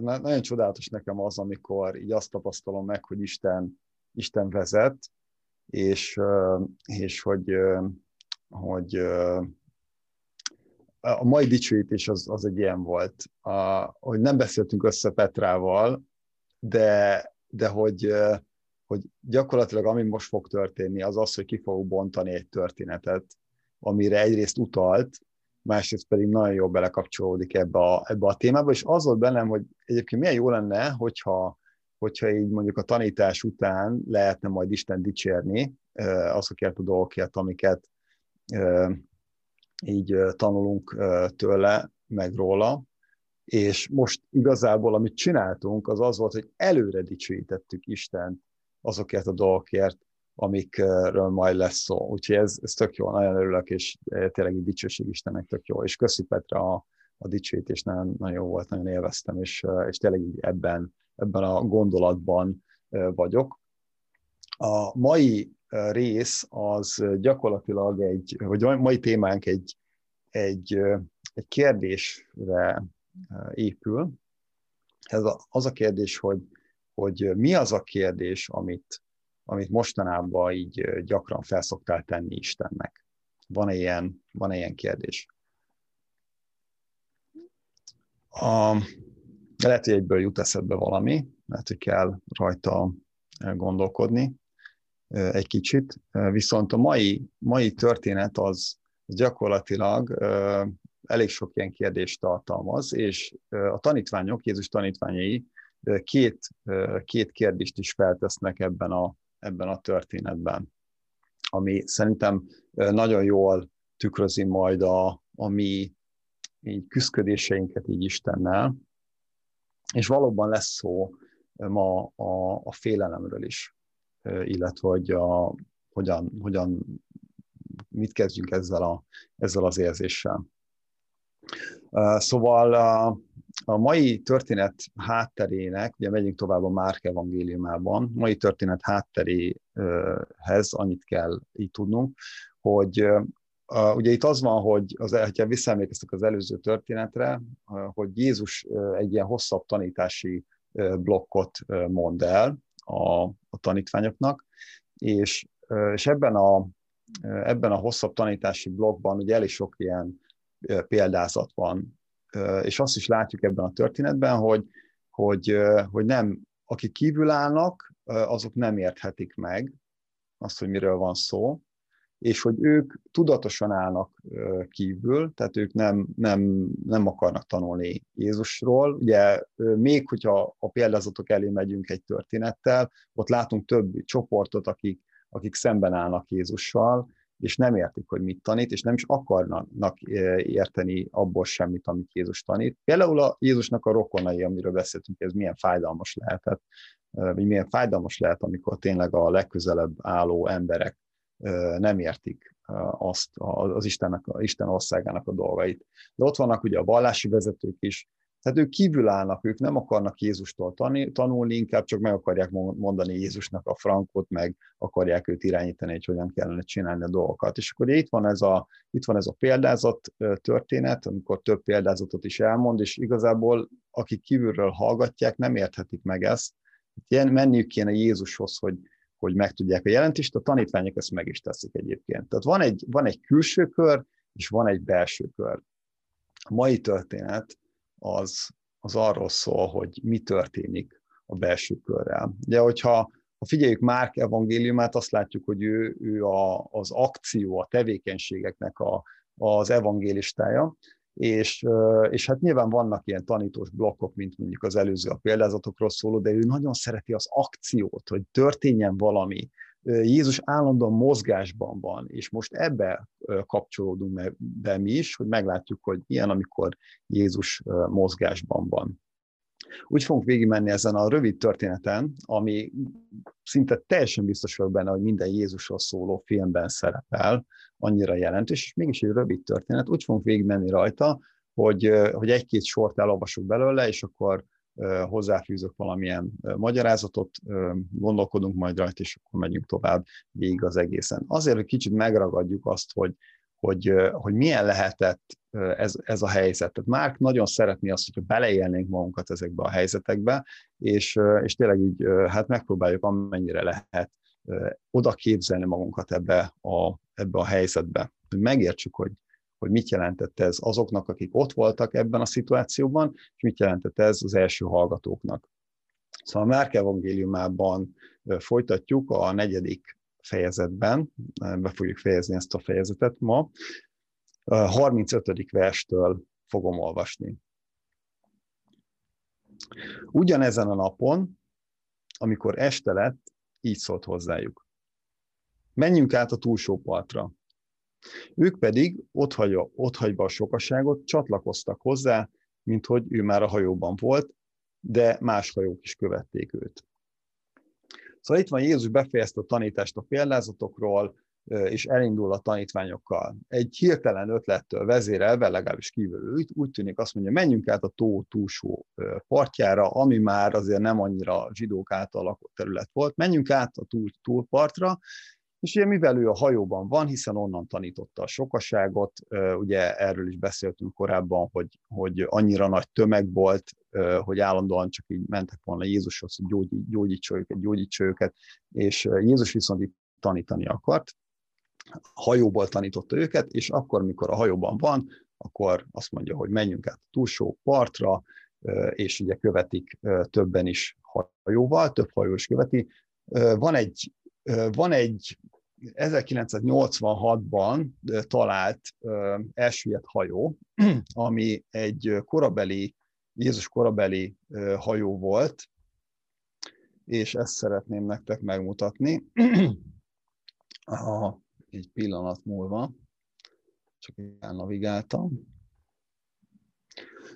tehát nagyon csodálatos nekem az, amikor így azt tapasztalom meg, hogy Isten, Isten vezet, és, és hogy, hogy a mai dicsőítés az, az egy ilyen volt, a, hogy nem beszéltünk össze Petrával, de, de hogy, hogy gyakorlatilag ami most fog történni, az az, hogy ki fogok bontani egy történetet, amire egyrészt utalt, másrészt pedig nagyon jól belekapcsolódik ebbe a, ebbe a témába, és az volt bennem, hogy egyébként milyen jó lenne, hogyha, hogyha így mondjuk a tanítás után lehetne majd Isten dicsérni azokért a dolgokért, amiket így tanulunk tőle, meg róla, és most igazából, amit csináltunk, az az volt, hogy előre dicsőítettük Istent azokért a dolgokért, amikről majd lesz szó. Úgyhogy ez, ez tök jó, nagyon örülök, és tényleg egy dicsőség Istennek tök jó. És köszi Petra a, a dicsőítés, nagyon, nagyon jó volt, nagyon élveztem, és, és tényleg így ebben, ebben a gondolatban vagyok. A mai rész az gyakorlatilag egy, vagy a mai témánk egy, egy, egy kérdésre épül. Ez az a kérdés, hogy, hogy mi az a kérdés, amit, amit mostanában így gyakran felszoktál tenni Istennek? Van-e ilyen, van-e ilyen kérdés? A, lehet, hogy egyből jut eszedbe valami, lehet, hogy kell rajta gondolkodni egy kicsit, viszont a mai, mai történet az gyakorlatilag elég sok ilyen kérdést tartalmaz, és a tanítványok, Jézus tanítványai két, két kérdést is feltesznek ebben a, ebben a történetben, ami szerintem nagyon jól tükrözi majd a, a mi így küzdködéseinket így Istennel, és valóban lesz szó ma a, a félelemről is, illetve hogy a, hogyan, hogyan, mit kezdjünk ezzel, a, ezzel az érzéssel. Szóval a, mai történet hátterének, ugye megyünk tovább a Márk evangéliumában, mai történet hátteréhez annyit kell így tudnunk, hogy Uh, ugye itt az van, hogy az, ha visszaemlékeztek az előző történetre, hogy Jézus egy ilyen hosszabb tanítási blokkot mond el a, a tanítványoknak, és, és ebben, a, ebben a hosszabb tanítási blokkban ugye elég sok ilyen példázat van, és azt is látjuk ebben a történetben, hogy, hogy, hogy nem, akik kívül állnak, azok nem érthetik meg azt, hogy miről van szó, és hogy ők tudatosan állnak kívül, tehát ők nem, nem, nem akarnak tanulni Jézusról. Ugye még, hogyha a példázatok elé megyünk egy történettel, ott látunk több csoportot, akik, akik szemben állnak Jézussal, és nem értik, hogy mit tanít, és nem is akarnak érteni abból semmit, amit Jézus tanít. Például a Jézusnak a rokonai, amiről beszéltünk, ez milyen fájdalmas lehetett, vagy milyen fájdalmas lehet, amikor tényleg a legközelebb álló emberek nem értik azt az Istennek, Isten országának a dolgait. De ott vannak ugye a vallási vezetők is, tehát ők kívül állnak, ők nem akarnak Jézustól tanulni, inkább csak meg akarják mondani Jézusnak a frankot, meg akarják őt irányítani, hogy hogyan kellene csinálni a dolgokat. És akkor itt van ez a, itt van ez a példázat történet, amikor több példázatot is elmond, és igazából akik kívülről hallgatják, nem érthetik meg ezt. Ilyen menniük kéne Jézushoz, hogy, hogy megtudják a jelentést, a tanítványok ezt meg is teszik egyébként. Tehát van egy, van egy külső kör, és van egy belső kör. A mai történet az, az arról szól, hogy mi történik a belső körrel. Ugye, hogyha ha figyeljük Márk evangéliumát, azt látjuk, hogy ő, ő a, az akció, a tevékenységeknek a, az evangélistája, és, és hát nyilván vannak ilyen tanítós blokkok, mint mondjuk az előző a példázatokról szóló, de ő nagyon szereti az akciót, hogy történjen valami. Jézus állandóan mozgásban van, és most ebbe kapcsolódunk be mi is, hogy meglátjuk, hogy ilyen, amikor Jézus mozgásban van. Úgy fogunk végigmenni ezen a rövid történeten, ami szinte teljesen biztos vagyok benne, hogy minden Jézusról szóló filmben szerepel, annyira jelentős, és mégis egy rövid történet. Úgy fogunk végigmenni rajta, hogy, hogy egy-két sort elolvasok belőle, és akkor hozzáfűzök valamilyen magyarázatot, gondolkodunk majd rajta, és akkor megyünk tovább végig az egészen. Azért, hogy kicsit megragadjuk azt, hogy, hogy, hogy milyen lehetett ez, ez a helyzet. Tehát Márk nagyon szeretné azt, hogyha beleélnénk magunkat ezekbe a helyzetekbe, és, és tényleg így hát megpróbáljuk amennyire lehet oda képzelni magunkat ebbe a, ebbe a helyzetbe, hogy megértsük, hogy, hogy mit jelentett ez azoknak, akik ott voltak ebben a szituációban, és mit jelentett ez az első hallgatóknak. Szóval a Márk evangéliumában folytatjuk a negyedik fejezetben, be fogjuk fejezni ezt a fejezetet ma, 35. verstől fogom olvasni. Ugyanezen a napon, amikor este lett, így szólt hozzájuk. Menjünk át a túlsó partra. Ők pedig otthagyva, otthagyva a sokaságot csatlakoztak hozzá, mint hogy ő már a hajóban volt, de más hajók is követték őt. Szóval itt van Jézus befejezte a tanítást a példázatokról, és elindul a tanítványokkal. Egy hirtelen ötlettől vezérelve, legalábbis kívül úgy, úgy tűnik azt mondja, menjünk át a tó túlsó partjára, ami már azért nem annyira zsidók által lakott terület volt, menjünk át a túl, túlpartra, és ugye mivel ő a hajóban van, hiszen onnan tanította a sokaságot, ugye erről is beszéltünk korábban, hogy, hogy annyira nagy tömeg volt, hogy állandóan csak így mentek volna Jézushoz, hogy gyógyítsa őket, gyógyítsa őket, és Jézus viszont itt tanítani akart, hajóból tanította őket, és akkor, mikor a hajóban van, akkor azt mondja, hogy menjünk át a túlsó partra, és ugye követik többen is hajóval, több hajó is követi. Van egy, van egy 1986-ban talált elsüllyedt hajó, ami egy korabeli, Jézus korabeli hajó volt, és ezt szeretném nektek megmutatni. A, egy pillanat múlva, csak elnavigáltam.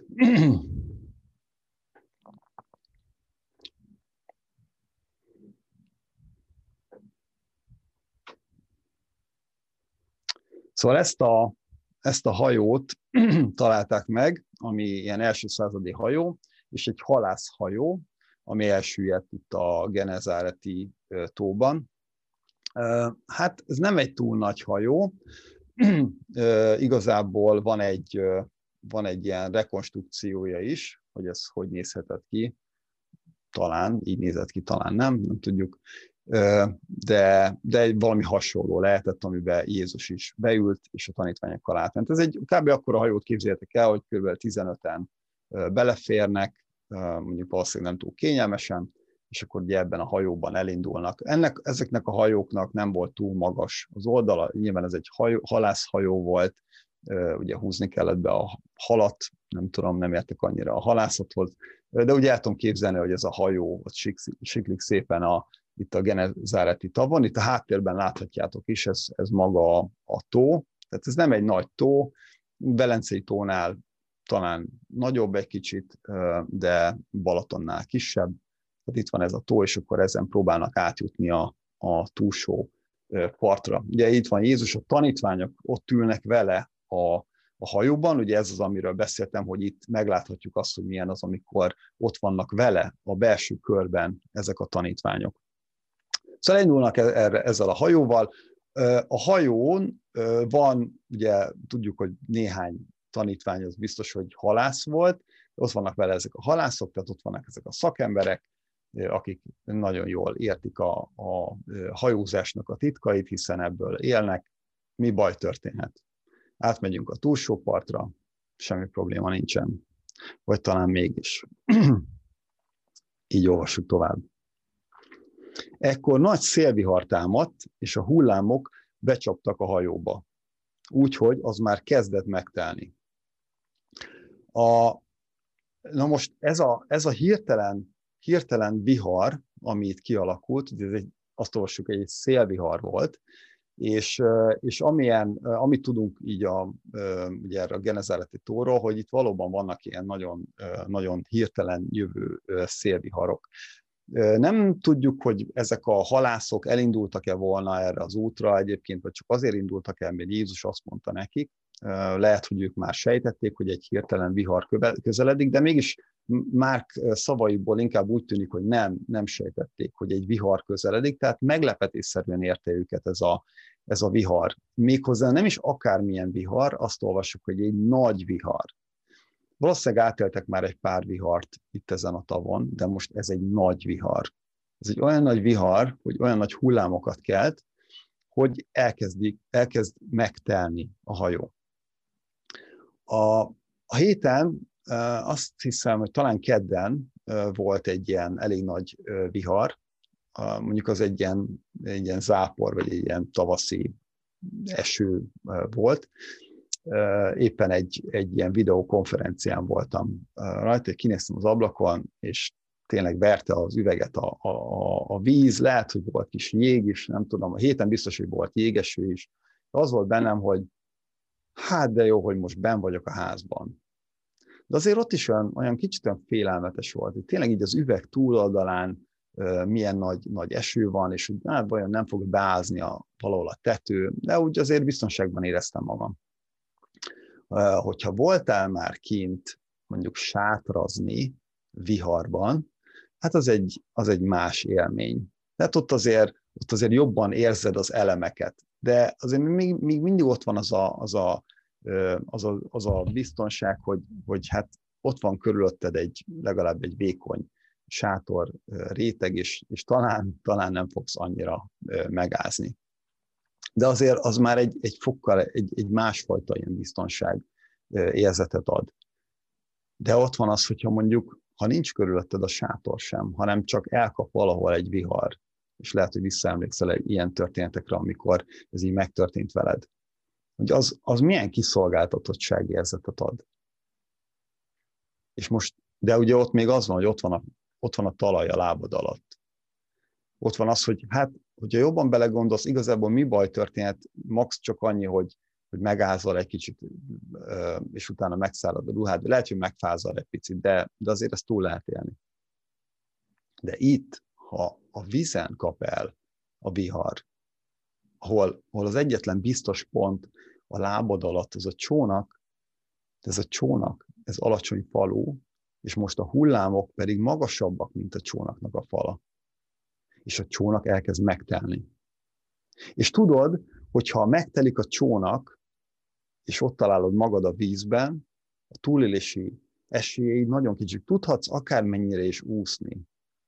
Szóval ezt a, ezt a hajót találták meg, ami ilyen első századi hajó, és egy halászhajó, ami elsüllyedt itt a Genezáreti tóban. Hát ez nem egy túl nagy hajó, igazából van egy, van egy ilyen rekonstrukciója is, hogy ez hogy nézhetett ki, talán, így nézett ki, talán nem, nem tudjuk, de, de valami hasonló lehetett, amiben Jézus is beült, és a tanítványokkal átment. Ez egy kb. akkor a hajót képzeljétek el, hogy kb. 15-en beleférnek, mondjuk valószínűleg nem túl kényelmesen, és akkor ugye ebben a hajóban elindulnak. Ennek, ezeknek a hajóknak nem volt túl magas az oldala, nyilván ez egy hajó, halászhajó volt, ugye húzni kellett be a halat, nem tudom, nem értek annyira a halászathoz, de ugye el tudom képzelni, hogy ez a hajó ott siklik szépen a, itt a Genezáreti tavon, itt a háttérben láthatjátok is, ez, ez maga a, tó, tehát ez nem egy nagy tó, Velencei tónál talán nagyobb egy kicsit, de Balatonnál kisebb, tehát itt van ez a tó, és akkor ezen próbálnak átjutni a, a túlsó partra. Ugye itt van Jézus, a tanítványok ott ülnek vele a, a hajóban, ugye ez az, amiről beszéltem, hogy itt megláthatjuk azt, hogy milyen az, amikor ott vannak vele a belső körben ezek a tanítványok. Szóval indulnak e-, erre, ezzel a hajóval. A hajón van, ugye tudjuk, hogy néhány tanítvány az biztos, hogy halász volt, ott vannak vele ezek a halászok, tehát ott vannak ezek a szakemberek, akik nagyon jól értik a, a hajózásnak a titkait, hiszen ebből élnek. Mi baj történhet? Átmegyünk a túlsó partra, semmi probléma nincsen. Vagy talán mégis. Így olvassuk tovább. Ekkor nagy szélvihar támadt, és a hullámok becsaptak a hajóba. Úgyhogy az már kezdett megtelni. A, na most ez a, ez a hirtelen hirtelen vihar, ami itt kialakult, ez egy, azt olvassuk, egy szélvihar volt, és, és amilyen, amit tudunk így a, ugye erre a genezáleti tóról, hogy itt valóban vannak ilyen nagyon, nagyon hirtelen jövő szélviharok. Nem tudjuk, hogy ezek a halászok elindultak-e volna erre az útra egyébként, vagy csak azért indultak el, mert Jézus azt mondta nekik. Lehet, hogy ők már sejtették, hogy egy hirtelen vihar közeledik, de mégis Márk szavaiból inkább úgy tűnik, hogy nem, nem sejtették, hogy egy vihar közeledik, tehát meglepetésszerűen érte őket ez a, ez a vihar. Méghozzá nem is akármilyen vihar, azt olvassuk, hogy egy nagy vihar. Valószínűleg átéltek már egy pár vihart itt ezen a tavon, de most ez egy nagy vihar. Ez egy olyan nagy vihar, hogy olyan nagy hullámokat kelt, hogy elkezdik, elkezd megtelni a hajó. A, a héten azt hiszem, hogy talán kedden volt egy ilyen elég nagy vihar, mondjuk az egy ilyen, egy ilyen zápor, vagy egy ilyen tavaszi eső volt. Éppen egy, egy ilyen videokonferencián voltam rajta, kinéztem az ablakon, és tényleg verte az üveget a, a, a víz, lehet, hogy volt kis jég is, nem tudom, a héten biztos, hogy volt jégeső is. Az volt bennem, hogy hát de jó, hogy most ben vagyok a házban. De azért ott is olyan, olyan kicsit olyan félelmetes volt, hogy tényleg így az üveg túloldalán milyen nagy, nagy eső van, és hát vajon nem fog beázni a, valahol a tető, de úgy azért biztonságban éreztem magam. Hogyha voltál már kint mondjuk sátrazni viharban, hát az egy, az egy más élmény. Tehát ott azért, ott azért jobban érzed az elemeket, de azért még, még mindig ott van az a, az a, az a, az a biztonság, hogy, hogy hát ott van körülötted egy, legalább egy vékony sátor réteg, és, és talán, talán nem fogsz annyira megázni. De azért az már egy, egy fokkal, egy, egy másfajta ilyen biztonság érzetet ad. De ott van az, hogyha mondjuk, ha nincs körülötted a sátor sem, hanem csak elkap valahol egy vihar, és lehet, hogy visszaemlékszel egy ilyen történetekre, amikor ez így megtörtént veled, hogy az, az milyen kiszolgáltatottsági érzetet ad. És most, de ugye ott még az van, hogy ott van a ott van a talaj a lábad alatt. Ott van az, hogy hát, hogyha jobban belegondolsz, igazából mi baj történhet, max csak annyi, hogy, hogy megázol egy kicsit, és utána megszállod a ruhát, de lehet, hogy megfázol egy picit, de, de azért ezt túl lehet élni. De itt, ha a vízen kap el a vihar, ahol, ahol az egyetlen biztos pont a lábad alatt, az a csónak, ez a csónak, ez alacsony falu, és most a hullámok pedig magasabbak, mint a csónaknak a fala. És a csónak elkezd megtelni. És tudod, hogyha megtelik a csónak, és ott találod magad a vízben, a túlélési esélyeid nagyon kicsik. Tudhatsz akármennyire is úszni.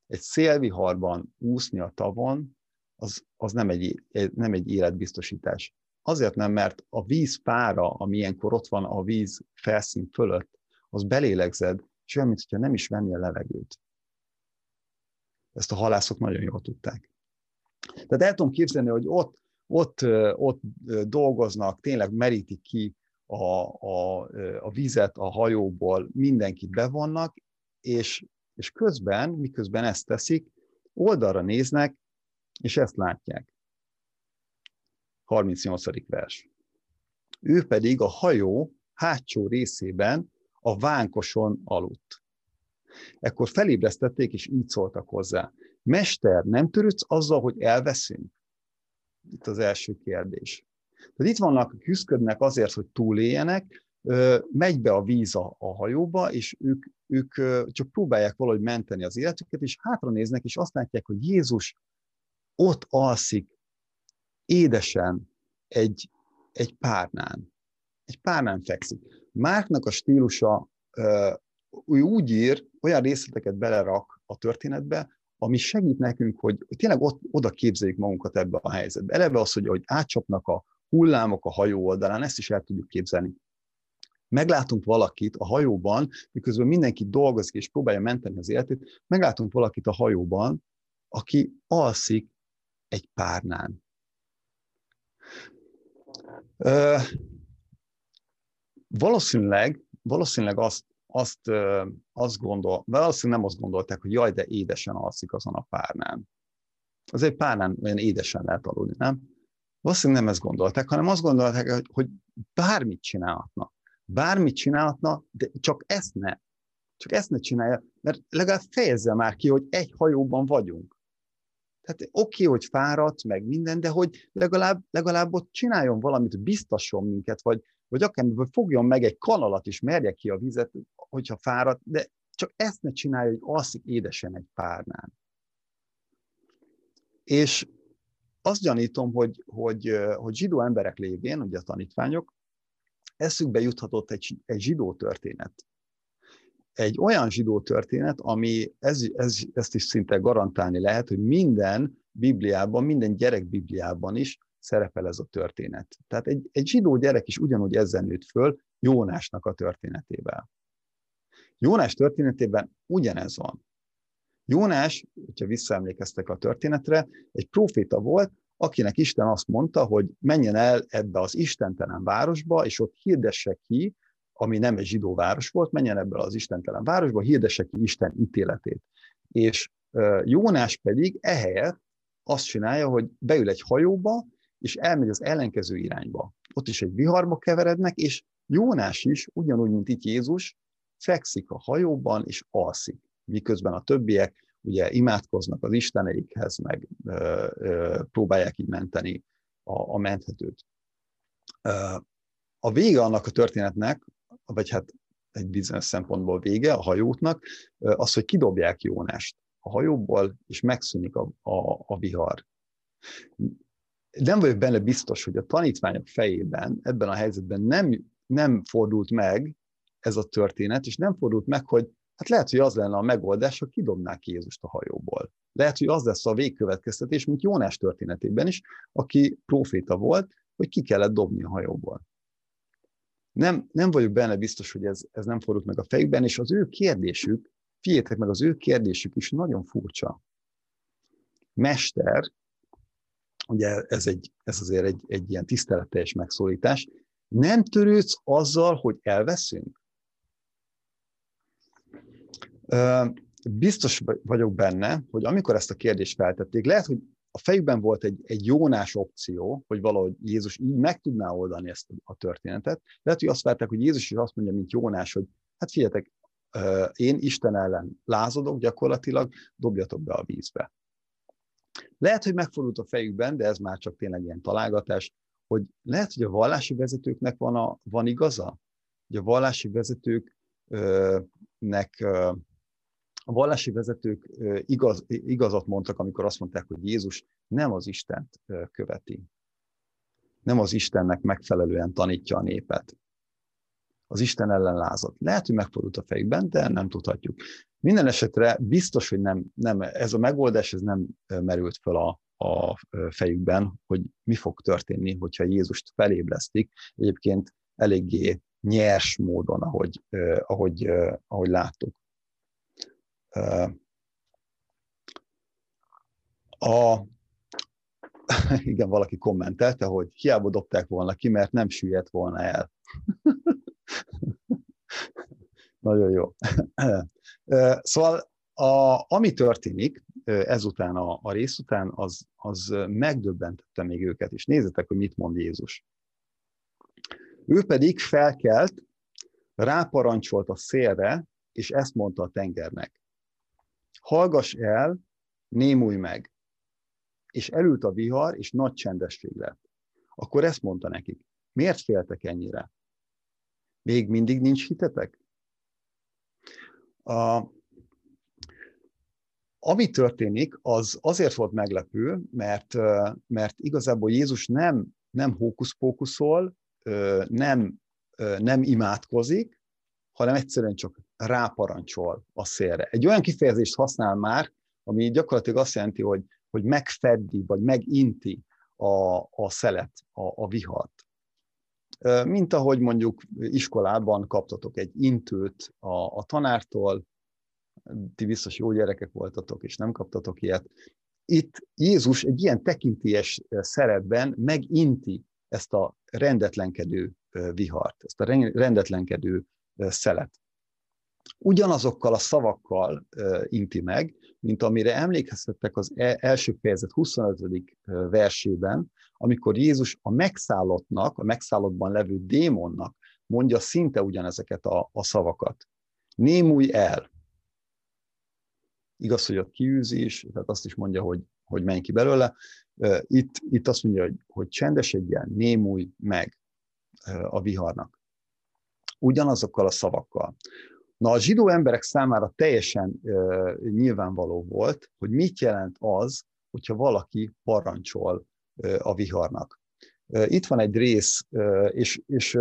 Egy szélviharban úszni a tavon, az, az nem, egy, nem egy életbiztosítás. Azért nem, mert a víz pára, ami ilyenkor ott van a víz felszín fölött, az belélegzed, és olyan, mintha nem is venni a levegőt. Ezt a halászok nagyon jól tudták. Tehát el tudom képzelni, hogy ott, ott, ott dolgoznak, tényleg merítik ki a, a, a vizet a hajóból, mindenkit bevonnak, és, és közben, miközben ezt teszik, oldalra néznek, és ezt látják. 38. vers. Ő pedig a hajó hátsó részében a vánkoson aludt. Ekkor felébresztették, és így szóltak hozzá. Mester, nem törődsz azzal, hogy elveszünk? Itt az első kérdés. Tehát itt vannak, küzdködnek azért, hogy túléljenek, megy be a víz a, a hajóba, és ők, ők csak próbálják valahogy menteni az életüket, és hátra néznek, és azt látják, hogy Jézus ott alszik édesen egy, egy párnán. Egy párnán fekszik. Márknak a stílusa, ő úgy ír, olyan részleteket belerak a történetbe, ami segít nekünk, hogy tényleg ott, oda képzeljük magunkat ebbe a helyzetbe. Eleve az, hogy, hogy átcsapnak a hullámok a hajó oldalán, ezt is el tudjuk képzelni. Meglátunk valakit a hajóban, miközben mindenki dolgozik és próbálja menteni az életét, meglátunk valakit a hajóban, aki alszik egy párnán. Valószínűleg, valószínűleg azt, azt, azt gondol, valószínűleg nem azt gondolták, hogy jaj, de édesen alszik azon a párnán. Azért párnán olyan édesen lehet aludni, nem? Valószínűleg nem ezt gondolták, hanem azt gondolták, hogy bármit csinálhatna. Bármit csinálhatna, de csak ezt ne. Csak ezt ne csinálja, mert legalább fejezze már ki, hogy egy hajóban vagyunk. Tehát oké, okay, hogy fáradt, meg minden, de hogy legalább, legalább ott csináljon valamit, biztasson minket, vagy, vagy akár vagy fogjon meg egy kanalat is, merje ki a vizet, hogyha fáradt, de csak ezt ne csinálja, hogy alszik édesen egy párnán. És azt gyanítom, hogy, hogy, hogy zsidó emberek lévén, ugye a tanítványok, eszükbe juthatott egy, egy zsidó történet. Egy olyan zsidó történet, ami ez, ez, ezt is szinte garantálni lehet, hogy minden Bibliában, minden gyerek Bibliában is szerepel ez a történet. Tehát egy, egy zsidó gyerek is ugyanúgy ezzel nőtt föl Jónásnak a történetével. Jónás történetében ugyanez van. Jónás, hogyha visszaemlékeztek a történetre, egy proféta volt, akinek Isten azt mondta, hogy menjen el ebbe az istentelen városba, és ott hirdesse ki, ami nem egy zsidó város volt, menjen ebbe az istentelen városba, hirdesse ki Isten ítéletét. És Jónás pedig ehelyett azt csinálja, hogy beül egy hajóba, és elmegy az ellenkező irányba. Ott is egy viharba keverednek, és Jónás is, ugyanúgy, mint itt Jézus, fekszik a hajóban, és alszik. Miközben a többiek ugye imádkoznak az isteneikhez, meg ö, ö, próbálják így menteni a, a menthetőt. Ö, a vége annak a történetnek, vagy hát egy bizonyos szempontból vége a hajótnak, az, hogy kidobják Jónást a hajóból, és megszűnik a, a, a vihar. Nem vagyok benne biztos, hogy a tanítványok fejében ebben a helyzetben nem, nem fordult meg ez a történet, és nem fordult meg, hogy hát lehet, hogy az lenne a megoldás, ha kidobnák Jézust a hajóból. Lehet, hogy az lesz a végkövetkeztetés, mint Jónás történetében is, aki proféta volt, hogy ki kellett dobni a hajóból. Nem, nem vagyok benne biztos, hogy ez, ez nem fordult meg a fejükben, és az ő kérdésük, figyeljetek meg, az ő kérdésük is nagyon furcsa. Mester, ugye ez, egy, ez azért egy, egy ilyen tiszteletteljes megszólítás, nem törődsz azzal, hogy elveszünk? Biztos vagyok benne, hogy amikor ezt a kérdést feltették, lehet, hogy a fejükben volt egy, egy jónás opció, hogy valahogy Jézus így meg tudná oldani ezt a történetet. Lehet, hogy azt várták, hogy Jézus is azt mondja, mint Jónás, hogy hát figyeljetek, én Isten ellen lázadok gyakorlatilag, dobjatok be a vízbe. Lehet, hogy megfordult a fejükben, de ez már csak tényleg ilyen találgatás, hogy lehet, hogy a vallási vezetőknek van, a, van igaza, hogy a vallási vezetőknek a vallási vezetők igaz, igazat mondtak, amikor azt mondták, hogy Jézus nem az Istent követi. Nem az Istennek megfelelően tanítja a népet. Az Isten ellen lázad. Lehet, hogy megfordult a fejükben, de nem tudhatjuk. Minden esetre biztos, hogy nem, nem ez a megoldás ez nem merült fel a, a fejükben, hogy mi fog történni, hogyha Jézust felébresztik. Egyébként eléggé nyers módon, ahogy, ahogy, ahogy láttuk. A, igen, valaki kommentelte, hogy hiába dobták volna ki, mert nem süllyedt volna el. Nagyon jó. Szóval a, ami történik ezután a, a rész után, az, az megdöbbentette még őket, és nézzetek, hogy mit mond Jézus. Ő pedig felkelt, ráparancsolt a szélre, és ezt mondta a tengernek hallgass el, némulj meg. És elült a vihar, és nagy csendesség lett. Akkor ezt mondta nekik. Miért féltek ennyire? Még mindig nincs hitetek? A, ami történik, az azért volt meglepő, mert, mert igazából Jézus nem, nem hókuszpókuszol, nem, nem imádkozik, hanem egyszerűen csak ráparancsol a szélre. Egy olyan kifejezést használ már, ami gyakorlatilag azt jelenti, hogy, hogy megfeddi, vagy meginti a, a szelet, a, a vihart. Mint ahogy mondjuk iskolában kaptatok egy intőt a, a tanártól, ti biztos jó gyerekek voltatok, és nem kaptatok ilyet. Itt Jézus egy ilyen tekintélyes szerepben meginti ezt a rendetlenkedő vihart, ezt a rendetlenkedő szelet ugyanazokkal a szavakkal inti meg, mint amire emlékeztettek az e, első fejezet 25. versében, amikor Jézus a megszállottnak, a megszállottban levő démonnak mondja szinte ugyanezeket a, a szavakat. Némulj el. Igaz, hogy ott kiűzés, tehát azt is mondja, hogy, hogy menj ki belőle. Itt, itt azt mondja, hogy, hogy csendesedjen, némulj meg a viharnak. Ugyanazokkal a szavakkal. Na, a zsidó emberek számára teljesen uh, nyilvánvaló volt, hogy mit jelent az, hogyha valaki parancsol a viharnak. Itt van egy rész, és, és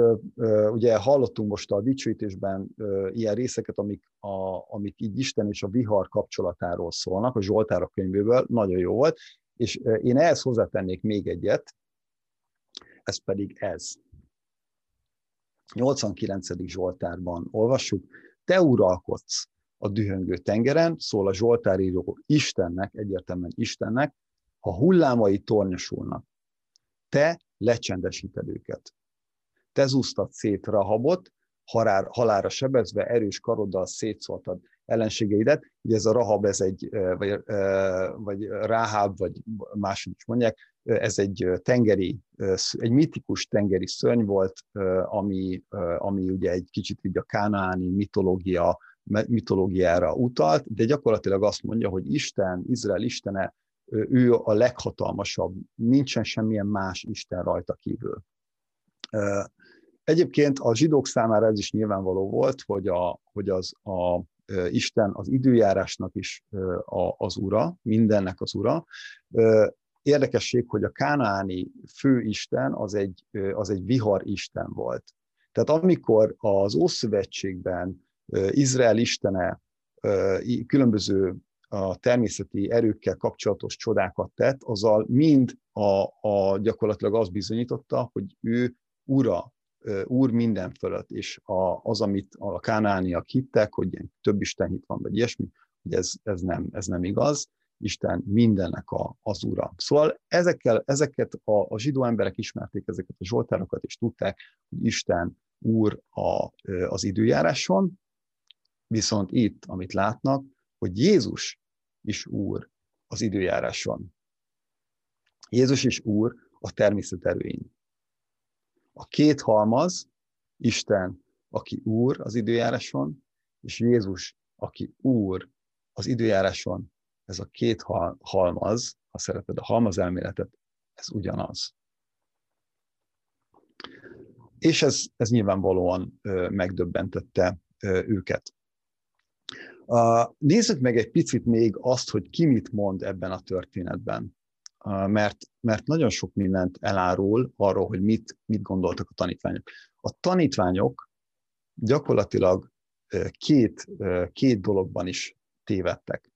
ugye hallottunk most a dicsőítésben ilyen részeket, amik, a, amik így Isten és a vihar kapcsolatáról szólnak, a Zsoltárok könyvéből, nagyon jó volt, és én ehhez hozzátennék még egyet, ez pedig ez. 89. Zsoltárban olvassuk, te uralkodsz a dühöngő tengeren, szól a Zsoltáríró Istennek, egyértelműen Istennek, ha hullámai tornyosulnak, te lecsendesíted őket. Te zúztad szét Rahabot, halár, halára sebezve, erős karoddal szétszóltad ellenségeidet. Ugye ez a Rahab, ez egy, vagy, vagy Ráháb, vagy máshogy is mondják, ez egy tengeri, egy mitikus tengeri szörny volt, ami, ami ugye egy kicsit így a kánaáni mitológia, mitológiára utalt, de gyakorlatilag azt mondja, hogy Isten, Izrael Istene ő a leghatalmasabb, nincsen semmilyen más Isten rajta kívül. Egyébként a zsidók számára ez is nyilvánvaló volt, hogy, a, hogy az a Isten az időjárásnak is az ura, mindennek az ura. Érdekesség, hogy a kánaáni főisten az egy, az egy vihar isten volt. Tehát amikor az Ószövetségben Izrael istene különböző a természeti erőkkel kapcsolatos csodákat tett, azzal mind a, a gyakorlatilag azt bizonyította, hogy ő ura, úr minden fölött, és a, az, amit a kánániak hittek, hogy ilyen több Isten hit van, vagy ilyesmi, hogy ez, ez, nem, ez nem igaz, Isten mindennek a, az ura. Szóval ezekkel, ezeket a, a zsidó emberek ismerték ezeket a zsoltárokat, és tudták, hogy Isten úr a, az időjáráson, viszont itt, amit látnak, hogy Jézus is Úr az időjáráson. Jézus is Úr a természet erőin. A két halmaz, Isten, aki Úr az időjáráson, és Jézus, aki Úr az időjáráson, ez a két halmaz, ha szereted a halmaz elméletet, ez ugyanaz. És ez, ez nyilvánvalóan megdöbbentette őket. Nézzük meg egy picit még azt, hogy ki mit mond ebben a történetben, mert, mert nagyon sok mindent elárul arról, hogy mit, mit gondoltak a tanítványok. A tanítványok gyakorlatilag két, két dologban is tévedtek.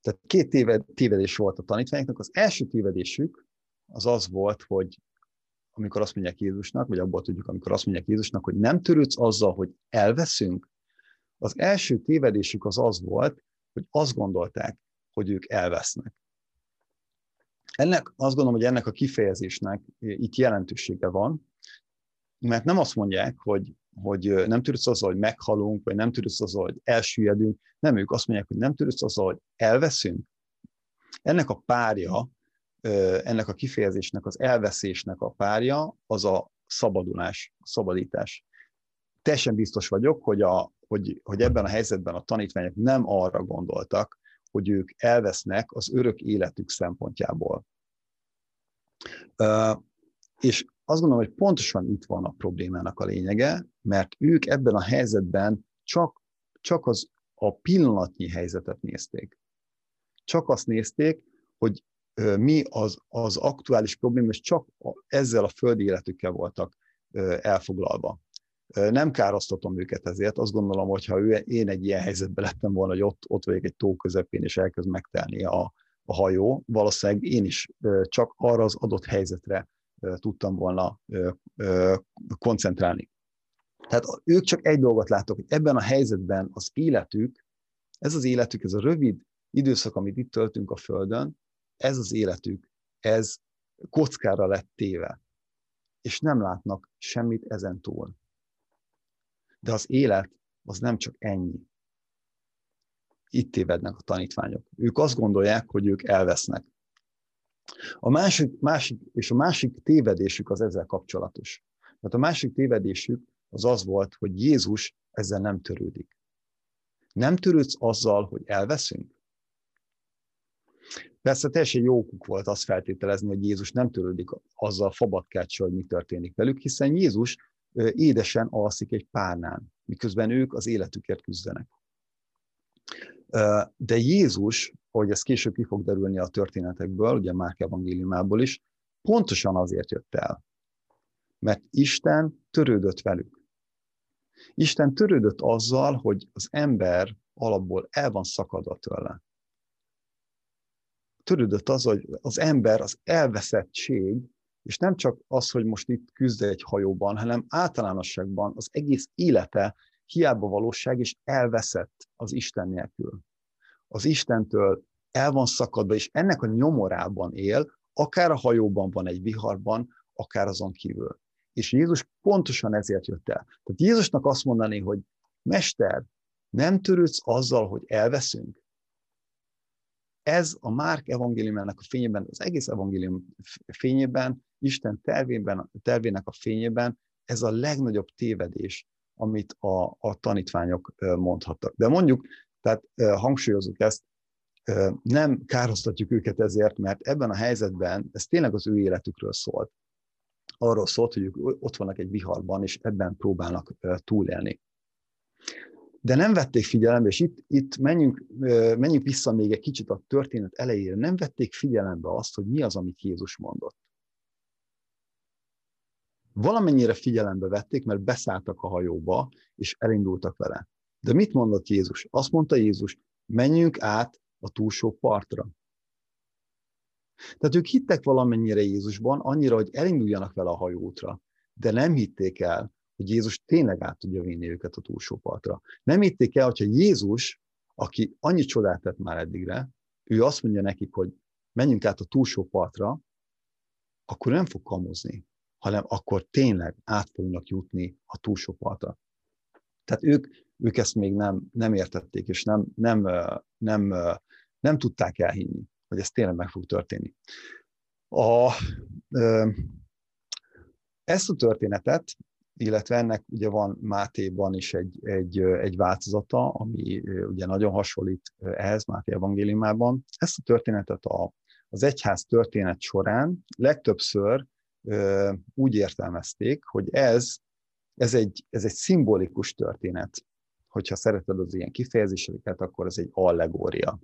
Tehát két téved, tévedés volt a tanítványoknak. Az első tévedésük az az volt, hogy amikor azt mondják Jézusnak, vagy abból tudjuk, amikor azt mondják Jézusnak, hogy nem törődsz azzal, hogy elveszünk, az első tévedésük az az volt, hogy azt gondolták, hogy ők elvesznek. Ennek, azt gondolom, hogy ennek a kifejezésnek itt jelentősége van, mert nem azt mondják, hogy, hogy nem törődsz azzal, hogy meghalunk, vagy nem törődsz azzal, hogy elsüllyedünk, nem ők azt mondják, hogy nem törődsz azzal, hogy elveszünk. Ennek a párja, ennek a kifejezésnek, az elveszésnek a párja, az a szabadulás, a szabadítás. Teljesen biztos vagyok, hogy a, hogy, hogy ebben a helyzetben a tanítványok nem arra gondoltak, hogy ők elvesznek az örök életük szempontjából. És azt gondolom, hogy pontosan itt van a problémának a lényege, mert ők ebben a helyzetben csak, csak az a pillanatnyi helyzetet nézték. Csak azt nézték, hogy mi az, az aktuális probléma, és csak ezzel a földi életükkel voltak elfoglalva nem károsztatom őket ezért, azt gondolom, hogy ha én egy ilyen helyzetben lettem volna, hogy ott, ott vagyok egy tó közepén, és elkezd megtelni a, a hajó, valószínűleg én is csak arra az adott helyzetre tudtam volna koncentrálni. Tehát ők csak egy dolgot láttak, hogy ebben a helyzetben az életük, ez az életük, ez a rövid időszak, amit itt töltünk a Földön, ez az életük, ez kockára lett téve. És nem látnak semmit ezen túl. De az élet az nem csak ennyi. Itt tévednek a tanítványok. Ők azt gondolják, hogy ők elvesznek. A másik, másik, és a másik tévedésük az ezzel kapcsolatos. Tehát a másik tévedésük az az volt, hogy Jézus ezzel nem törődik. Nem törődsz azzal, hogy elveszünk? Persze teljesen jókuk volt azt feltételezni, hogy Jézus nem törődik azzal fabatkáccsal, hogy mi történik velük, hiszen Jézus édesen alszik egy párnán, miközben ők az életükért küzdenek. De Jézus ahogy ez később ki fog derülni a történetekből, ugye Márk evangéliumából is, pontosan azért jött el, mert Isten törődött velük. Isten törődött azzal, hogy az ember alapból el van szakadva tőle. Törődött az, hogy az ember az elveszettség, és nem csak az, hogy most itt küzd egy hajóban, hanem általánosságban az egész élete hiába valóság, és elveszett az Isten nélkül. Az Istentől el van szakadva, és ennek a nyomorában él, akár a hajóban van egy viharban, akár azon kívül. És Jézus pontosan ezért jött el. Tehát Jézusnak azt mondani, hogy Mester, nem törődsz azzal, hogy elveszünk? Ez a Márk evangéliumának a fényében, az egész evangélium fényében, Isten tervében, tervének a fényében, ez a legnagyobb tévedés, amit a, a tanítványok mondhattak. De mondjuk, tehát hangsúlyozunk ezt, nem károztatjuk őket ezért, mert ebben a helyzetben ez tényleg az ő életükről szólt. Arról szólt, hogy ők ott vannak egy viharban, és ebben próbálnak túlélni. De nem vették figyelembe, és itt, itt menjünk, menjünk vissza még egy kicsit a történet elejére, nem vették figyelembe azt, hogy mi az, amit Jézus mondott. Valamennyire figyelembe vették, mert beszálltak a hajóba, és elindultak vele. De mit mondott Jézus? Azt mondta Jézus, menjünk át a túlsó partra. Tehát ők hittek valamennyire Jézusban, annyira, hogy elinduljanak vele a hajótra, de nem hitték el, hogy Jézus tényleg át tudja vinni őket a túlsó partra. Nem hitték el, hogyha Jézus, aki annyi csodát tett már eddigre, ő azt mondja nekik, hogy menjünk át a túlsó partra, akkor nem fog kamuzni, hanem akkor tényleg át fognak jutni a túlsó partra. Tehát ők, ők ezt még nem, nem értették, és nem, nem, nem, nem tudták elhinni, hogy ez tényleg meg fog történni. A, ezt a történetet, illetve ennek ugye van Mátéban is egy, egy, egy változata, ami ugye nagyon hasonlít ehhez Máté evangéliumában. Ezt a történetet a, az egyház történet során legtöbbször úgy értelmezték, hogy ez, ez, egy, ez egy szimbolikus történet. Hogyha szereted az ilyen kifejezéseket, akkor ez egy allegória.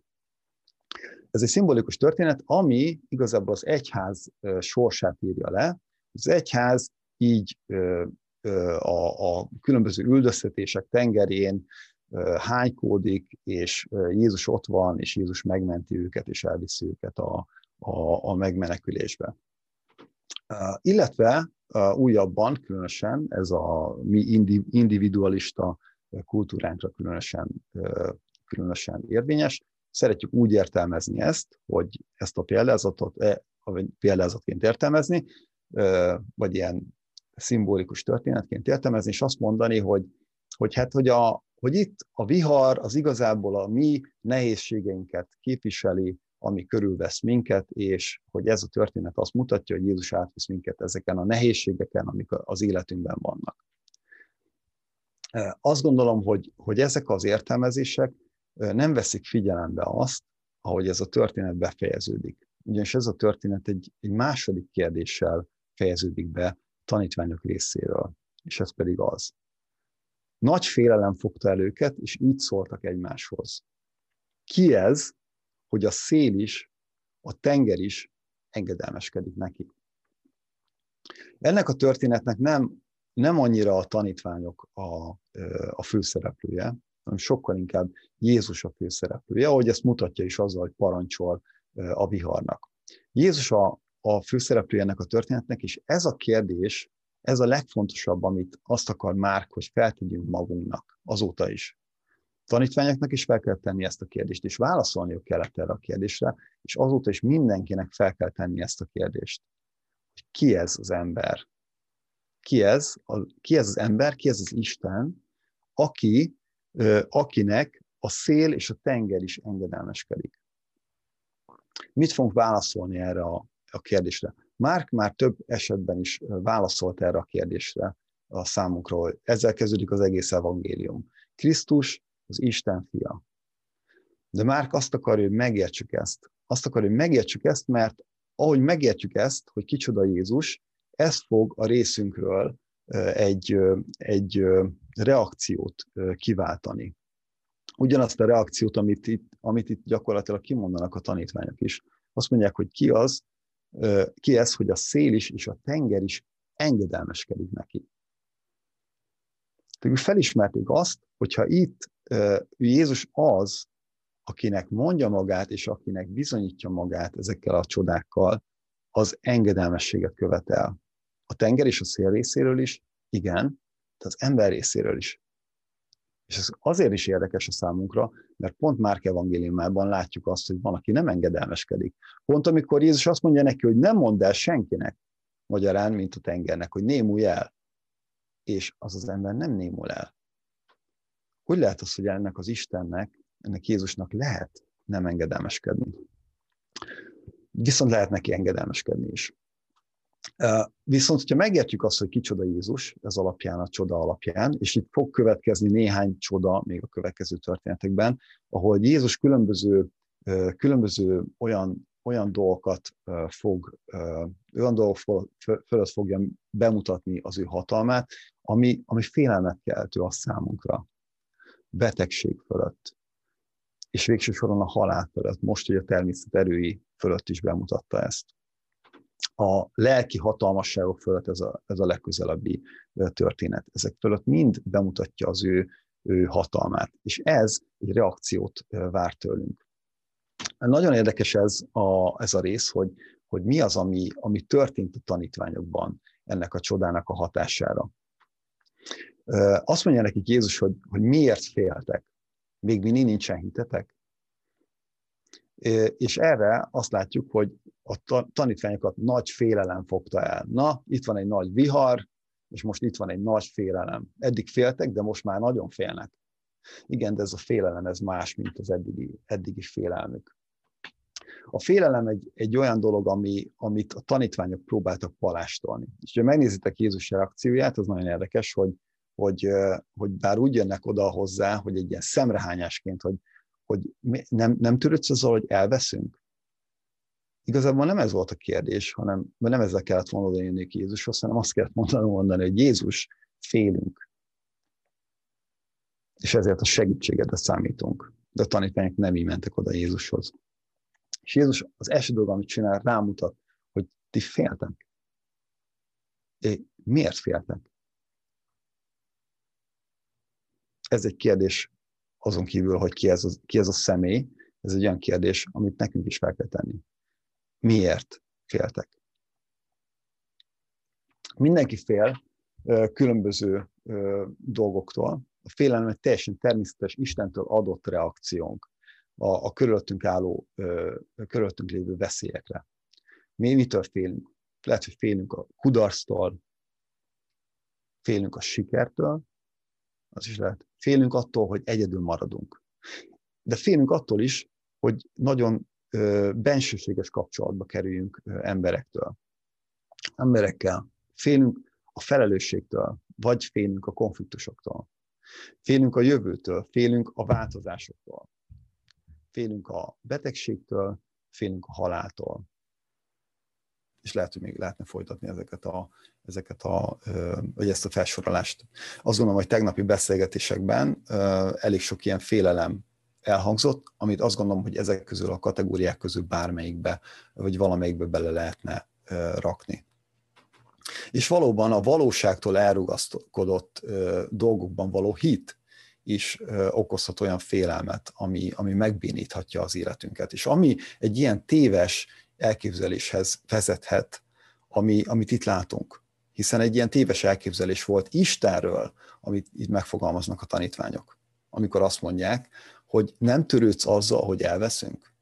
Ez egy szimbolikus történet, ami igazából az egyház sorsát írja le. Az egyház így a, a különböző üldöztetések tengerén hánykódik, és Jézus ott van, és Jézus megmenti őket, és elviszi őket a, a, a megmenekülésbe. Illetve újabban különösen ez a mi individualista kultúránkra különösen, különösen érvényes. Szeretjük úgy értelmezni ezt, hogy ezt a példázatot e, vagy példázatként értelmezni, vagy ilyen szimbolikus történetként értelmezni, és azt mondani, hogy, hogy hát, hogy, a, hogy itt a vihar az igazából a mi nehézségeinket képviseli, ami körülvesz minket, és hogy ez a történet azt mutatja, hogy Jézus átvisz minket ezeken a nehézségeken, amik az életünkben vannak. Azt gondolom, hogy, hogy ezek az értelmezések nem veszik figyelembe azt, ahogy ez a történet befejeződik. Ugyanis ez a történet egy, egy második kérdéssel fejeződik be tanítványok részéről, és ez pedig az. Nagy félelem fogta el őket, és így szóltak egymáshoz. Ki ez, hogy a szél is, a tenger is engedelmeskedik neki. Ennek a történetnek nem, nem annyira a tanítványok a, a főszereplője, hanem sokkal inkább Jézus a főszereplője, ahogy ezt mutatja is azzal, hogy parancsol a viharnak. Jézus a, a főszereplője ennek a történetnek, és ez a kérdés, ez a legfontosabb, amit azt akar már, hogy feltegyünk magunknak azóta is tanítványoknak is fel kell tenni ezt a kérdést, és válaszolniuk kellett erre a kérdésre, és azóta is mindenkinek fel kell tenni ezt a kérdést. Ki ez az ember? Ki ez, a, ki ez az ember, ki ez az Isten, aki, akinek a szél és a tenger is engedelmeskedik? Mit fogunk válaszolni erre a, a kérdésre? Márk már több esetben is válaszolt erre a kérdésre a számunkról. Ezzel kezdődik az egész evangélium. Krisztus az Isten fia. De Márk azt akarja, hogy megértsük ezt. Azt akarja, hogy megértsük ezt, mert ahogy megértjük ezt, hogy kicsoda Jézus, ez fog a részünkről egy, egy reakciót kiváltani. ugyanazt a reakciót, amit itt, amit itt gyakorlatilag kimondanak a tanítványok is. Azt mondják, hogy ki az, ki ez, hogy a szél is és a tenger is engedelmeskedik neki. Tehát felismerték azt, hogyha itt Jézus az, akinek mondja magát, és akinek bizonyítja magát ezekkel a csodákkal, az engedelmességet követel. A tenger és a szél részéről is, igen, de az ember részéről is. És ez azért is érdekes a számunkra, mert pont Márk evangéliumában látjuk azt, hogy van, aki nem engedelmeskedik. Pont amikor Jézus azt mondja neki, hogy nem mondd el senkinek, magyarán, mint a tengernek, hogy némulj el. És az az ember nem némul el. Hogy lehet az, hogy ennek az Istennek, ennek Jézusnak lehet nem engedelmeskedni? Viszont lehet neki engedelmeskedni is. Viszont, hogyha megértjük azt, hogy kicsoda Jézus, ez alapján, a csoda alapján, és itt fog következni néhány csoda még a következő történetekben, ahol Jézus különböző, különböző olyan, olyan dolgokat fog, olyan dolgok fölött fogja bemutatni az ő hatalmát, ami, ami félelmet keltő a számunkra. Betegség fölött, és végső soron a halál fölött, most, hogy a természet erői fölött is bemutatta ezt a lelki hatalmasságok fölött ez a, ez a legközelebbi történet. Ezek fölött mind bemutatja az ő, ő hatalmát. És ez egy reakciót vár tőlünk. Nagyon érdekes ez a, ez a rész, hogy, hogy mi az, ami, ami történt a tanítványokban ennek a csodának a hatására. Azt mondja nekik Jézus, hogy, hogy miért féltek? Még mindig nincsen hitetek? És erre azt látjuk, hogy a tanítványokat nagy félelem fogta el. Na, itt van egy nagy vihar, és most itt van egy nagy félelem. Eddig féltek, de most már nagyon félnek. Igen, de ez a félelem, ez más, mint az eddigi, eddigi félelmük. A félelem egy, egy olyan dolog, ami, amit a tanítványok próbáltak palástolni. És ha megnézitek Jézus reakcióját, az nagyon érdekes, hogy, hogy, hogy bár úgy jönnek oda hozzá, hogy egy ilyen szemrehányásként, hogy, hogy nem, nem törődsz azzal, hogy elveszünk? Igazából nem ez volt a kérdés, hanem nem ezzel kellett volna odaérni Jézushoz, hanem azt kellett mondani, mondani, hogy Jézus, félünk. És ezért a segítségedre számítunk. De a tanítványok nem így mentek oda Jézushoz. És Jézus az első dolog, amit csinál, rámutat, hogy ti féltek. É, miért féltek? Ez egy kérdés azon kívül, hogy ki ez, a, ki ez a személy, ez egy olyan kérdés, amit nekünk is fel kell tenni miért féltek. Mindenki fél különböző dolgoktól. A félelem egy teljesen természetes, Istentől adott reakciónk a, a körülöttünk álló, a körülöttünk lévő veszélyekre. Mi mitől félünk? Lehet, hogy félünk a kudarctól, félünk a sikertől, az is lehet. Félünk attól, hogy egyedül maradunk. De félünk attól is, hogy nagyon bensőséges kapcsolatba kerüljünk emberektől. Emberekkel. Félünk a felelősségtől, vagy félünk a konfliktusoktól. Félünk a jövőtől, félünk a változásoktól. Félünk a betegségtől, félünk a haláltól. És lehet, hogy még lehetne folytatni ezeket a, ezeket a, vagy ezt a felsorolást. Azt gondolom, hogy tegnapi beszélgetésekben elég sok ilyen félelem elhangzott, amit azt gondolom, hogy ezek közül a kategóriák közül bármelyikbe, vagy valamelyikbe bele lehetne rakni. És valóban a valóságtól elrugaszkodott dolgokban való hit is okozhat olyan félelmet, ami, ami megbéníthatja az életünket. És ami egy ilyen téves elképzeléshez vezethet, ami, amit itt látunk. Hiszen egy ilyen téves elképzelés volt Istenről, amit itt megfogalmaznak a tanítványok, amikor azt mondják, hogy nem törődsz azzal, hogy elveszünk?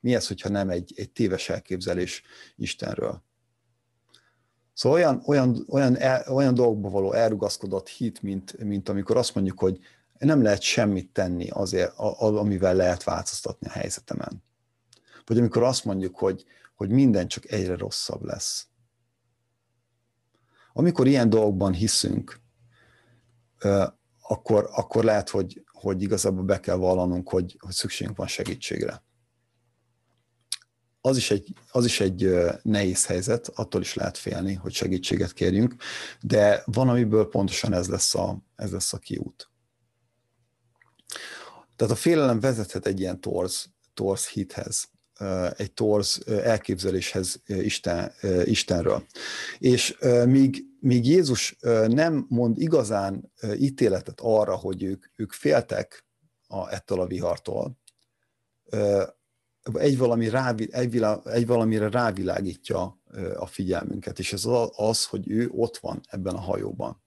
Mi ez, hogyha nem egy, egy téves elképzelés Istenről? Szóval olyan, olyan, olyan, el, olyan dolgokba való elrugaszkodott hit, mint, mint amikor azt mondjuk, hogy nem lehet semmit tenni azért, amivel lehet változtatni a helyzetemen. Vagy amikor azt mondjuk, hogy, hogy minden csak egyre rosszabb lesz. Amikor ilyen dolgokban hiszünk, akkor, akkor lehet, hogy, hogy igazából be kell vallanunk, hogy, hogy szükségünk van segítségre. Az is, egy, az is egy nehéz helyzet, attól is lehet félni, hogy segítséget kérjünk, de van, amiből pontosan ez lesz a, ez lesz a kiút. Tehát a félelem vezethet egy ilyen torz, torz hithez, egy torz elképzeléshez Isten, Istenről. És míg, míg Jézus nem mond igazán ítéletet arra, hogy ők, ők féltek a, ettől a vihartól, egy, valami rá, egy, egy valamire rávilágítja a figyelmünket, és ez az, hogy ő ott van ebben a hajóban.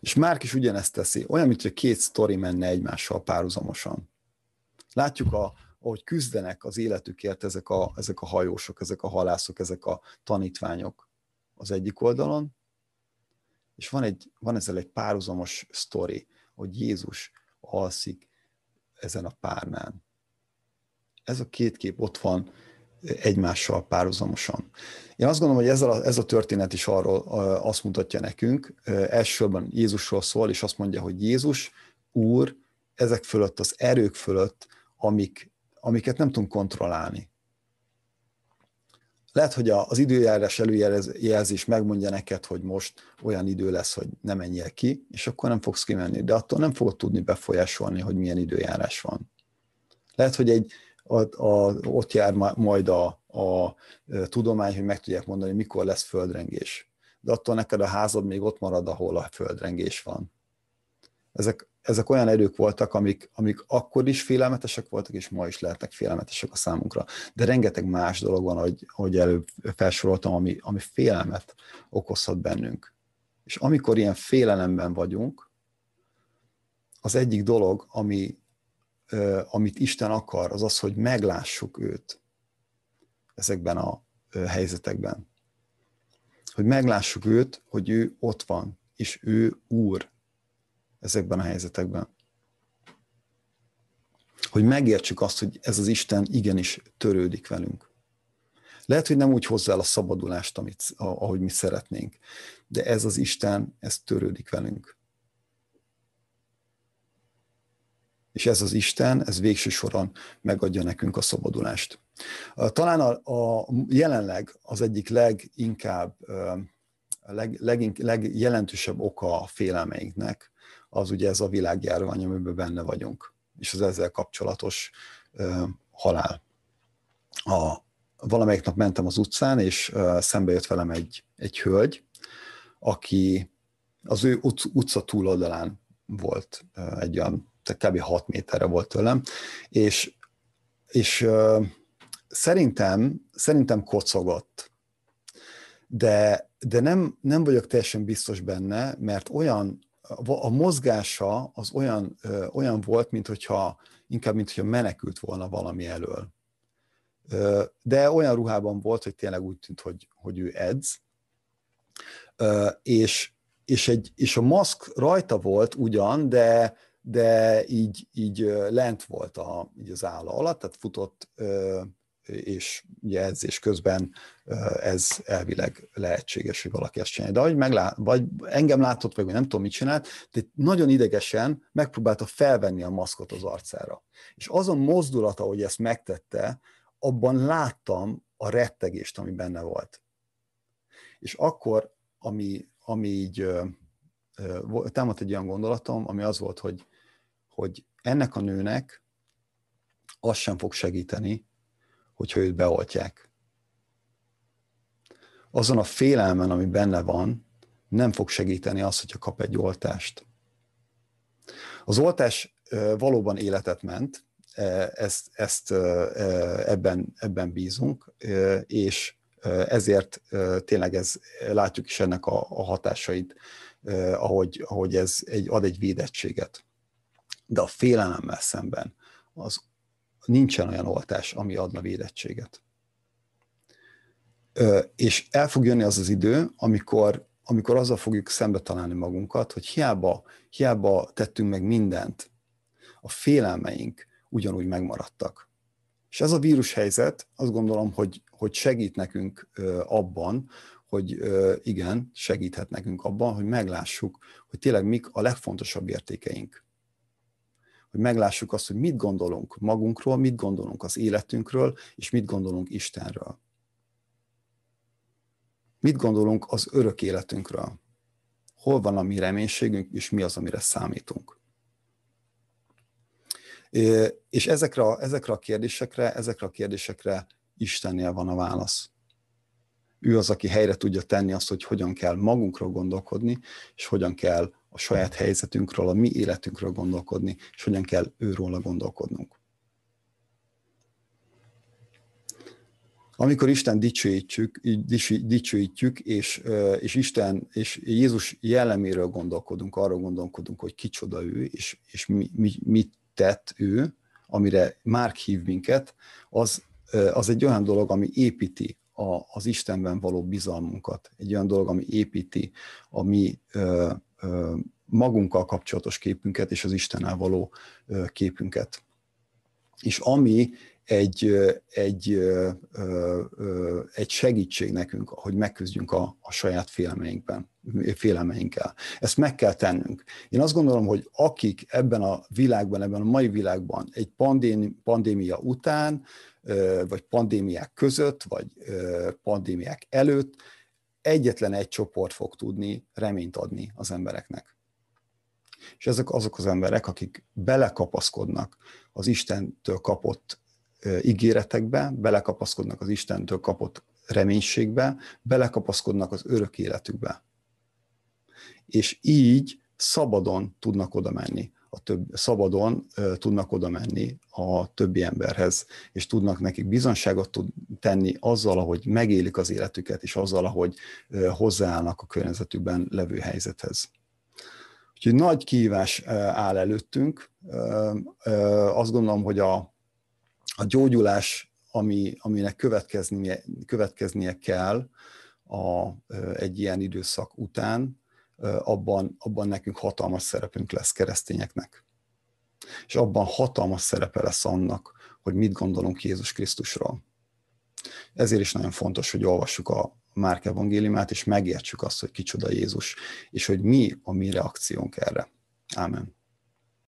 És Márk is ugyanezt teszi, olyan, mint hogy két sztori menne egymással párhuzamosan. Látjuk, a, ahogy küzdenek az életükért ezek a, ezek a hajósok, ezek a halászok, ezek a tanítványok az egyik oldalon, és van, egy, van ezzel egy párhuzamos sztori, hogy Jézus alszik ezen a párnán. Ez a két kép ott van egymással párhuzamosan. Én azt gondolom, hogy ez a, ez a történet is arról azt mutatja nekünk, elsősorban Jézusról szól, és azt mondja, hogy Jézus, Úr, ezek fölött, az erők fölött, amik, amiket nem tudunk kontrollálni. Lehet, hogy az időjárás előjelzés megmondja neked, hogy most olyan idő lesz, hogy nem menjél ki, és akkor nem fogsz kimenni, de attól nem fogod tudni befolyásolni, hogy milyen időjárás van. Lehet, hogy egy, a, a, ott jár majd a, a tudomány, hogy meg tudják mondani, mikor lesz földrengés. De attól neked a házad még ott marad, ahol a földrengés van. Ezek, ezek olyan erők voltak, amik, amik akkor is félelmetesek voltak, és ma is lehetnek félelmetesek a számunkra. De rengeteg más dolog van, ahogy, ahogy előbb felsoroltam, ami, ami félelmet okozhat bennünk. És amikor ilyen félelemben vagyunk, az egyik dolog, ami, amit Isten akar, az az, hogy meglássuk őt ezekben a helyzetekben. Hogy meglássuk őt, hogy ő ott van, és ő úr ezekben a helyzetekben. Hogy megértsük azt, hogy ez az Isten igenis törődik velünk. Lehet, hogy nem úgy hozzá el a szabadulást, amit, ahogy mi szeretnénk, de ez az Isten, ez törődik velünk. és ez az Isten, ez végső soron megadja nekünk a szabadulást. Talán a, a jelenleg az egyik leginkább, leg, leg, legjelentősebb oka a félelmeinknek, az ugye ez a világjárvány, amiben benne vagyunk, és az ezzel kapcsolatos uh, halál. A, valamelyik nap mentem az utcán, és uh, szembe jött velem egy, egy hölgy, aki az ő utca túloldalán volt uh, egy olyan kb. 6 méterre volt tőlem, és, és uh, szerintem, szerintem kocogott. De, de nem, nem vagyok teljesen biztos benne, mert olyan, a mozgása az olyan, olyan volt, mint hogyha, inkább, mint hogyha menekült volna valami elől. De olyan ruhában volt, hogy tényleg úgy tűnt, hogy, hogy ő edz, és, és, egy, és a maszk rajta volt ugyan, de, de így, így lent volt a, így az álla alatt, tehát futott, és ugye közben ez elvileg lehetséges, hogy valaki ezt csinálja. De ahogy meglát, vagy engem látott, vagy nem tudom, mit csinált, de nagyon idegesen megpróbálta felvenni a maszkot az arcára. És azon mozdulata, hogy ezt megtette, abban láttam a rettegést, ami benne volt. És akkor, ami, ami így támadt egy olyan gondolatom, ami az volt, hogy hogy ennek a nőnek az sem fog segíteni, hogyha őt beoltják. Azon a félelmen, ami benne van, nem fog segíteni az, hogyha kap egy oltást. Az oltás valóban életet ment, ezt, ezt ebben, ebben bízunk, és ezért tényleg ez, látjuk is ennek a, a hatásait, ahogy, ahogy ez egy, ad egy védettséget de a félelemmel szemben az nincsen olyan oltás, ami adna védettséget. És el fog jönni az az idő, amikor, amikor azzal fogjuk szembe találni magunkat, hogy hiába, hiába tettünk meg mindent, a félelmeink ugyanúgy megmaradtak. És ez a vírushelyzet azt gondolom, hogy, hogy segít nekünk abban, hogy igen, segíthet nekünk abban, hogy meglássuk, hogy tényleg mik a legfontosabb értékeink hogy meglássuk azt, hogy mit gondolunk magunkról, mit gondolunk az életünkről, és mit gondolunk Istenről. Mit gondolunk az örök életünkről? Hol van a mi reménységünk, és mi az, amire számítunk? És ezekre ezekre a kérdésekre, ezekre a kérdésekre Istennél van a válasz. Ő az, aki helyre tudja tenni azt, hogy hogyan kell magunkról gondolkodni, és hogyan kell a saját helyzetünkről, a mi életünkről gondolkodni, és hogyan kell őróla gondolkodnunk. Amikor Isten dicsőítjük, dicsőítjük és, és Isten és Jézus jelleméről gondolkodunk, arról gondolkodunk, hogy kicsoda ő, és, és mi, mi, mit tett ő, amire Márk hív minket, az, az egy olyan dolog, ami építi az Istenben való bizalmunkat. Egy olyan dolog, ami építi a mi magunkkal kapcsolatos képünket és az Istennel való képünket. És ami egy, egy, egy segítség nekünk, hogy megküzdjünk a, a saját félelmeinkben, félelmeinkkel. Ezt meg kell tennünk. Én azt gondolom, hogy akik ebben a világban, ebben a mai világban egy pandémia után, vagy pandémiák között, vagy pandémiák előtt egyetlen egy csoport fog tudni reményt adni az embereknek. És ezek azok az emberek, akik belekapaszkodnak az Istentől kapott ígéretekbe, belekapaszkodnak az Istentől kapott reménységbe, belekapaszkodnak az örök életükbe. És így szabadon tudnak oda menni, a több, szabadon tudnak oda menni a többi emberhez, és tudnak nekik bizonságot tud tenni azzal, ahogy megélik az életüket, és azzal, ahogy hozzáállnak a környezetükben levő helyzethez. Úgyhogy nagy kihívás áll előttünk. Azt gondolom, hogy a, a gyógyulás, ami, aminek következnie, következnie kell a, egy ilyen időszak után, abban, abban nekünk hatalmas szerepünk lesz keresztényeknek. És abban hatalmas szerepe lesz annak, hogy mit gondolunk Jézus Krisztusról. Ezért is nagyon fontos, hogy olvassuk a Márk evangéliumát, és megértsük azt, hogy kicsoda Jézus, és hogy mi a mi reakciónk erre. Ámen.